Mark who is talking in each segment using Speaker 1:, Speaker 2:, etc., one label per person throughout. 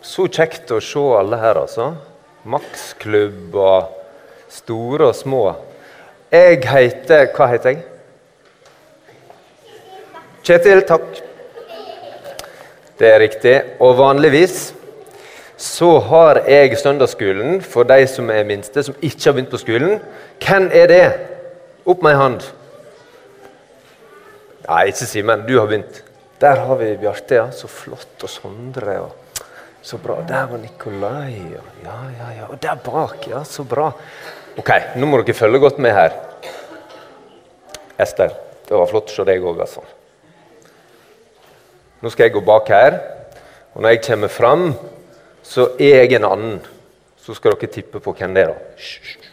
Speaker 1: Så kjekt å se alle her, altså. Maksklubb og store og små. Jeg heter Hva heter jeg? Kjetil, takk. Det er riktig. Og vanligvis så har jeg søndagsskolen for de som er minste, som ikke har begynt på skolen. Hvem er det? Opp med ei hand. Nei, ikke Simen. Du har begynt. Der har vi Bjarte, ja. Så flott. Og Sondre. og Så bra. Der var Nikolai. Ja, ja, ja. Og der bak, ja. Så bra. Ok, nå må dere følge godt med her. Ester, det var flott å se deg òg, altså. Nå skal jeg gå bak her, og når jeg kommer fram, så er jeg en annen. Så skal dere tippe på hvem det er. da. Hysj,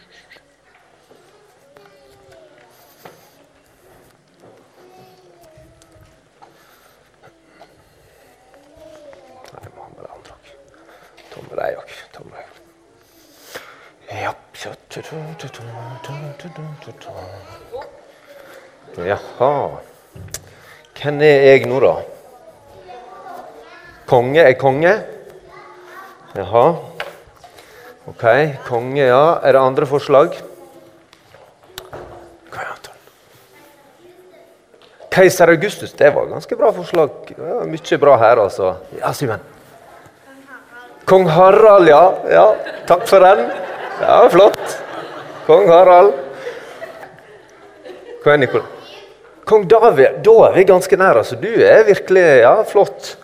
Speaker 1: Jaha. Hvem er jeg nå, da? Konge er konge? Jaha. Ok, konge, ja. Er det andre forslag? Er Keiser Augustus, det var ganske bra forslag. Ja, mye bra her, altså. Ja, Simen? Kong Harald, ja. ja. Takk for den. Ja, flott. Kong Harald. Hva er Nikolai? Kong David, da er vi ganske nær. altså. Du er virkelig Ja, flott.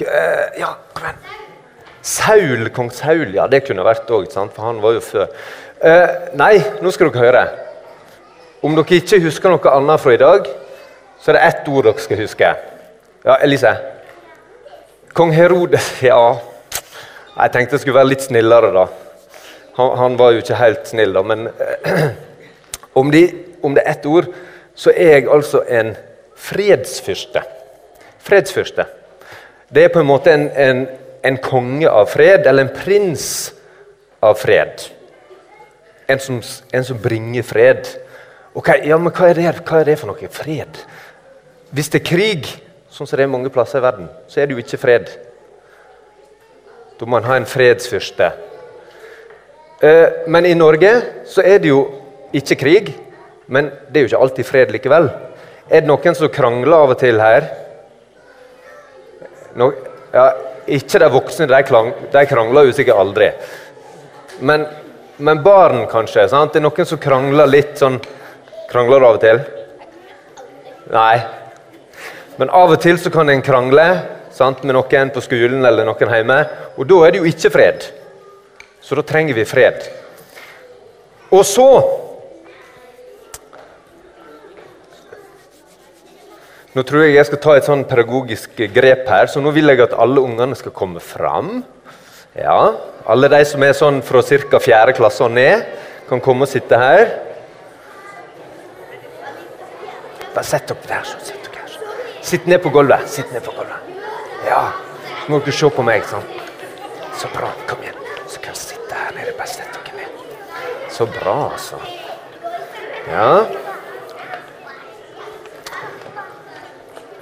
Speaker 1: Ja, kom igjen. Saul, kong Saul, ja, det kunne vært òg, for han var jo før. Eh, nei, nå skal dere høre. Om dere ikke husker noe annet fra i dag, så er det ett ord dere skal huske. Ja, Elise? Kong Herodes, ja. Jeg tenkte jeg skulle være litt snillere, da. Han, han var jo ikke helt snill, da, men om, de, om det er ett ord, så er jeg altså en fredsfyrste. Fredsfyrste. Det er på en måte en, en, en konge av fred, eller en prins av fred. En som, en som bringer fred. Ok, ja, men hva er, det, hva er det for noe? Fred? Hvis det er krig, sånn som det er mange plasser i verden, så er det jo ikke fred. Da må man ha en fredsfyrste. Eh, Men i Norge så er det jo ikke krig, men det er jo ikke alltid fred likevel. Er det noen som krangler av og til her? No, ja, ikke de voksne, de, klang, de krangler jo sikkert aldri. Men, men barn, kanskje? sant? Det er noen som krangler litt sånn Krangler du av og til? Nei. Men av og til så kan en krangle sant, med noen på skolen eller noen hjemme, og da er det jo ikke fred. Så da trenger vi fred. Og så Nå tror jeg jeg skal ta et sånn pedagogisk grep her, så nå vil jeg at alle ungene skal komme fram. Ja, Alle de som er sånn fra ca. 4. klasse og ned, kan komme og sitte her. Bare sett dere der. sånn, sett dere her. Sitt ned på gulvet. Sitt ned på gulvet. Ja. Nå må dere se på meg. sånn. Så bra. Kom igjen. Kan sitte her nede. Bare sett dere ned. Så bra, altså. Ja.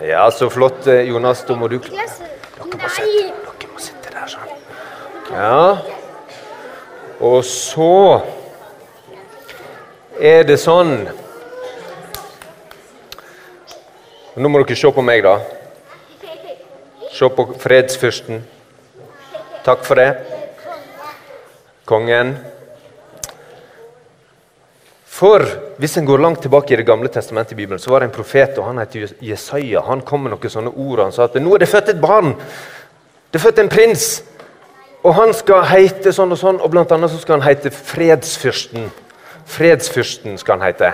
Speaker 1: Ja, så flott, eh, Jonas. Da må du Dere må sitte, dere må sitte der, sånn. Ja. Og så er det sånn Nå må dere se på meg, da. Se på fredsfyrsten. Takk for det. Kongen. For hvis en går langt tilbake i Det gamle testamentet, i Bibelen, så var det en profet, og han heter Jesaja. Han kom med noen sånne ord. Han sa at nå er det født et barn. Det er født en prins. Og han skal heite sånn og sånn, og blant annet så skal han heite fredsfyrsten. Fredsfyrsten skal han heite.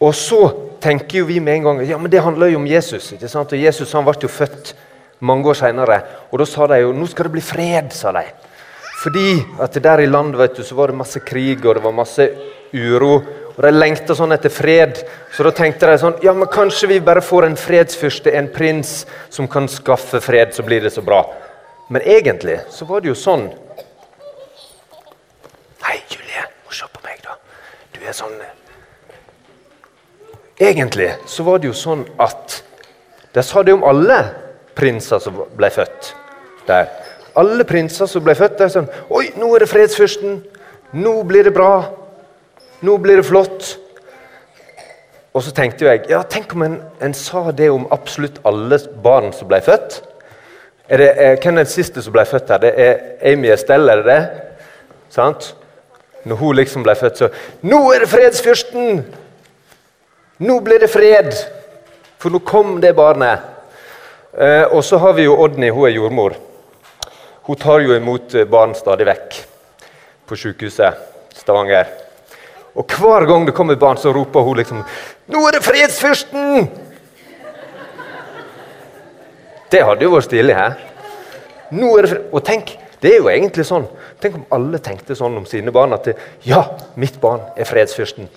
Speaker 1: Og så tenker jo vi med en gang ja, men det handler jo om Jesus. ikke sant? Og Jesus han ble jo født mange år senere. Og da sa de jo nå skal det bli fred. sa de. Fordi at der i landet vet du, så var det masse krig og det var masse uro. Og de lengta sånn etter fred. Så da tenkte de sånn ja, men kanskje vi bare får en fredsfyrste, en prins, som kan skaffe fred, så blir det så bra. Men egentlig så var det jo sånn Hei, Julie, må se på meg, da. Du er sånn Egentlig så var det jo sånn at de sa det om alle prinser som ble født. der. Alle prinser som ble født er sånn Oi, nå er det fredsfyrsten! Nå blir det bra! Nå blir det flott! Og så tenkte jeg ja, tenk om en, en sa det om absolutt alle barn som ble født. Er det, er, hvem er den siste som ble født her? Det er Amy Estelle, er det det? Sant? Når hun liksom ble født, så Nå er det fredsfyrsten! Nå blir det fred! For nå kom det barnet. Eh, og så har vi jo Odny, hun er jordmor. Hun tar jo imot eh, barn stadig vekk på sykehuset Stavanger. Og hver gang det kommer barn, så roper hun liksom 'Nå er det fredsfyrsten!' Det hadde jo vært stilig. Hæ? Nå er det Og tenk, det er jo egentlig sånn. Tenk om alle tenkte sånn om sine barn at det, 'Ja, mitt barn er fredsfyrsten'.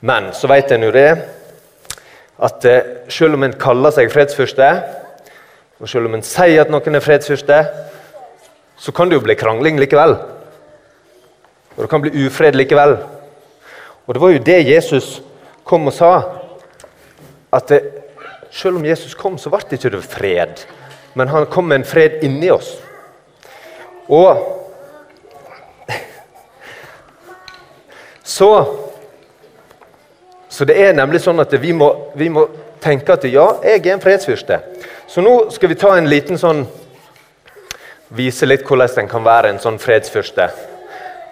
Speaker 1: Men så vet en jo det at eh, selv om en kaller seg fredsfyrste, og selv om en sier at noen er fredsfyrste, så kan det jo bli krangling likevel. Og det kan bli ufred likevel. Og det var jo det Jesus kom og sa. At det, selv om Jesus kom, så ble det ikke fred. Men han kom med en fred inni oss. Og Så Så det er nemlig sånn at vi må, vi må tenke at ja, jeg er en fredsfyrste. Så nå skal vi ta en liten sånn Vise litt hvordan den kan være en sånn fredsfyrste.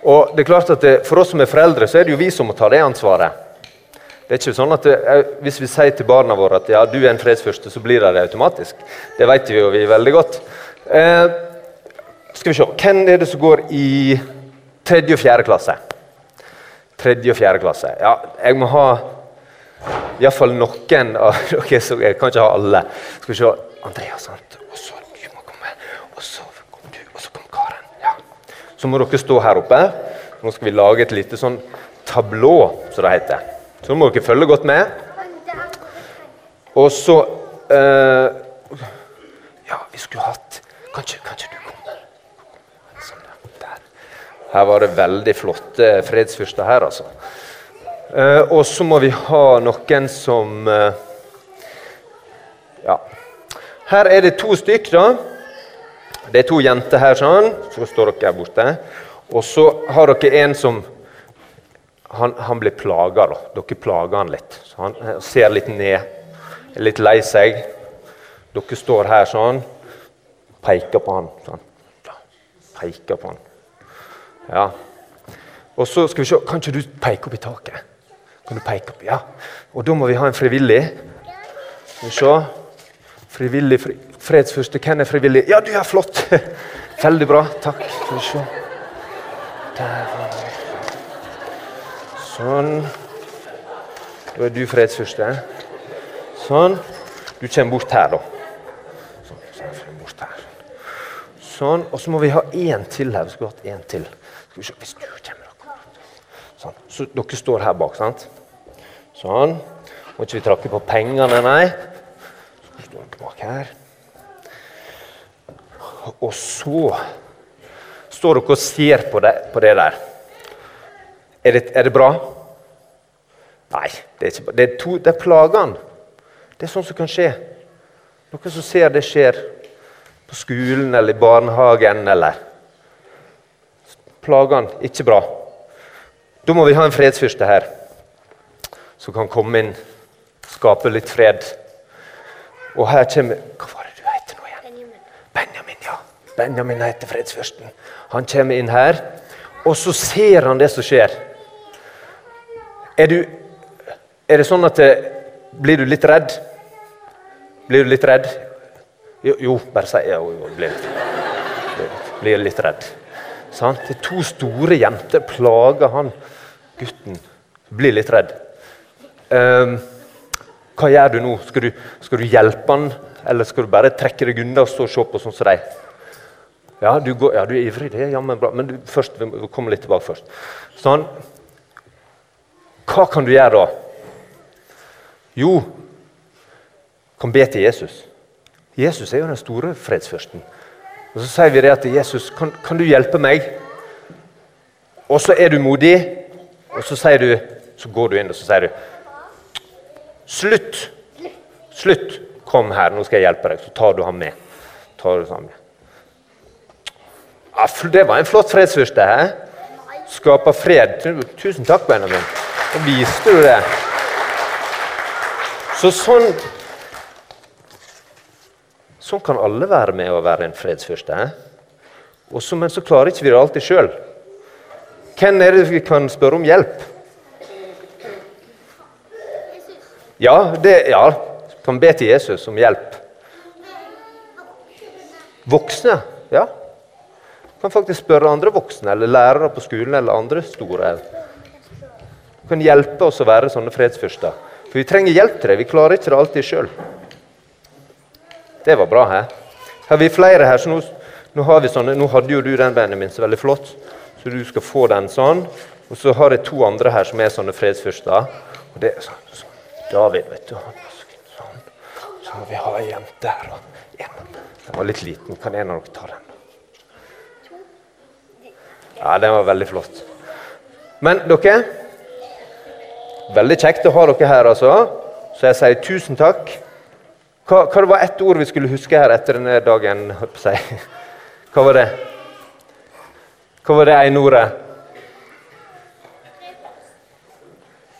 Speaker 1: Og det er klart at det, For oss som er foreldre, så er det jo vi som må ta det ansvaret. Det er ikke sånn at det, Hvis vi sier til barna våre at ja, du er en fredsfyrste, så blir det automatisk. Det vet vi jo vi veldig godt. Eh, skal vi se Hvem er det som går i tredje og fjerde klasse? Tredje og fjerde klasse. Ja, jeg må ha iallfall noen av dere. Så jeg kan ikke ha alle. Skal vi se Andreas, sant? Og så du må komme. Og så kom du. Og så kom Karen. Ja. Så må dere stå her oppe. Nå skal vi lage et lite sånn tablå, som det heter. Så må dere følge godt med. Og så eh, Ja, vi skulle hatt Kanskje, kanskje du kommer? Sånn, der. Her var det veldig flotte fredsfyrster her, altså. Eh, og så må vi ha noen som eh, Ja. Her er det to stykk, da. Det er to jenter her, sånn. Så står dere her borte. Og så har dere en som han, han blir plaga. Dere plager han litt. Så han ser litt ned, er litt lei seg. Dere står her sånn, peker på han. Sånn. Peker på han. Ja. Og så skal vi se Kan ikke du peke opp i taket? Kan du peke opp? Ja. Og da må vi ha en frivillig. Skal vi se. Frivillig fri, fredsfyrste. Hvem er frivillig? Ja, du er flott! Veldig bra. Takk. Skal vi se. Der. Sånn. Da er du fredsfyrste. Sånn. Du kommer bort her, da. Sånn. sånn bort her. Sånn. Og så må vi ha én til her. Vi skulle hatt én til. Skal vi se. Hvis du kommer. Sånn. Så dere står her bak, sant? Sånn. Må ikke vi trakke på pengene, nei. Står dere bak her. Og så står dere og ser på det, på det der. Er det, er det bra? Nei, det er ikke bra. Det er, to, det er plagene. Det er sånt som kan skje. Noen som ser det skjer på skolen eller i barnehagen eller Plagene. Ikke bra. Da må vi ha en fredsfyrste her som kan komme inn, skape litt fred. Og her kommer Hva var det du heter nå igjen? Benjamin. Benjamin, ja. Benjamin heter fredsfyrsten. Han kommer inn her, og så ser han det som skjer. Er, du, er det sånn at det, Blir du litt redd? Blir du litt redd? Jo, jo bare si ja. Jo, blir, blir litt redd. Sant? Det er to store jenter plager han gutten. Blir litt redd. Um, hva gjør du nå? Skal du, skal du, hjelpe han, eller skal du bare trekke deg unna og stå og se på sånn som deg? Ja, du, går, ja, du er ivrig, det er jammen bra, men du, først, vi kommer litt tilbake først. Sånn, hva kan du gjøre da? Jo, kan be til Jesus. Jesus er jo den store fredsfyrsten. Og Så sier vi det til Jesus, kan, kan du hjelpe meg? Og så er du modig, og så, du, så går du inn og så sier du Slutt! Slutt! Kom her, nå skal jeg hjelpe deg. Så tar du ham med. Tar du ham med. Ja, Det var en flott fredsfyrste. He? Fred. Tusen takk, Benjamin. Da viste du det. Så sånn Sånn kan alle være med å være en fredsfyrste. Men så klarer ikke vi det alltid sjøl. Hvem er det vi kan spørre om hjelp? Ja, det, ja, kan be til Jesus om hjelp. Voksne, ja. Kan faktisk spørre andre voksne eller lærere på skolen eller andre store. Kan hjelpe oss å være sånne fredsfyrster. For vi trenger hjelp til det. Vi klarer ikke det alltid sjøl. Det var bra. Her Har vi flere her, så nå, nå, har vi sånne, nå hadde jo du den, Benjamin, så veldig flott. Så du skal få den sånn. Og så har jeg to andre her som er sånne fredsfyrster. Og det er sånn. David, vet du. Sånn. Så må vi ha en her. Og en. Den var litt liten. Kan en av dere ta den? Ja, den var veldig flott. Men dere Veldig kjekt å ha dere her, altså. Så jeg sier tusen takk. Hva, hva det var ett ord vi skulle huske her etter denne dagen? Hva var det? Hva var det ene ordet?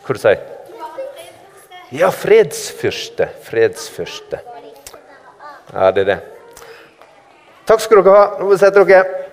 Speaker 1: Hva du sier Ja, fredsfyrste. Fredsfyrste. Ja, det er det. Takk skal dere ha. Nå setter dere.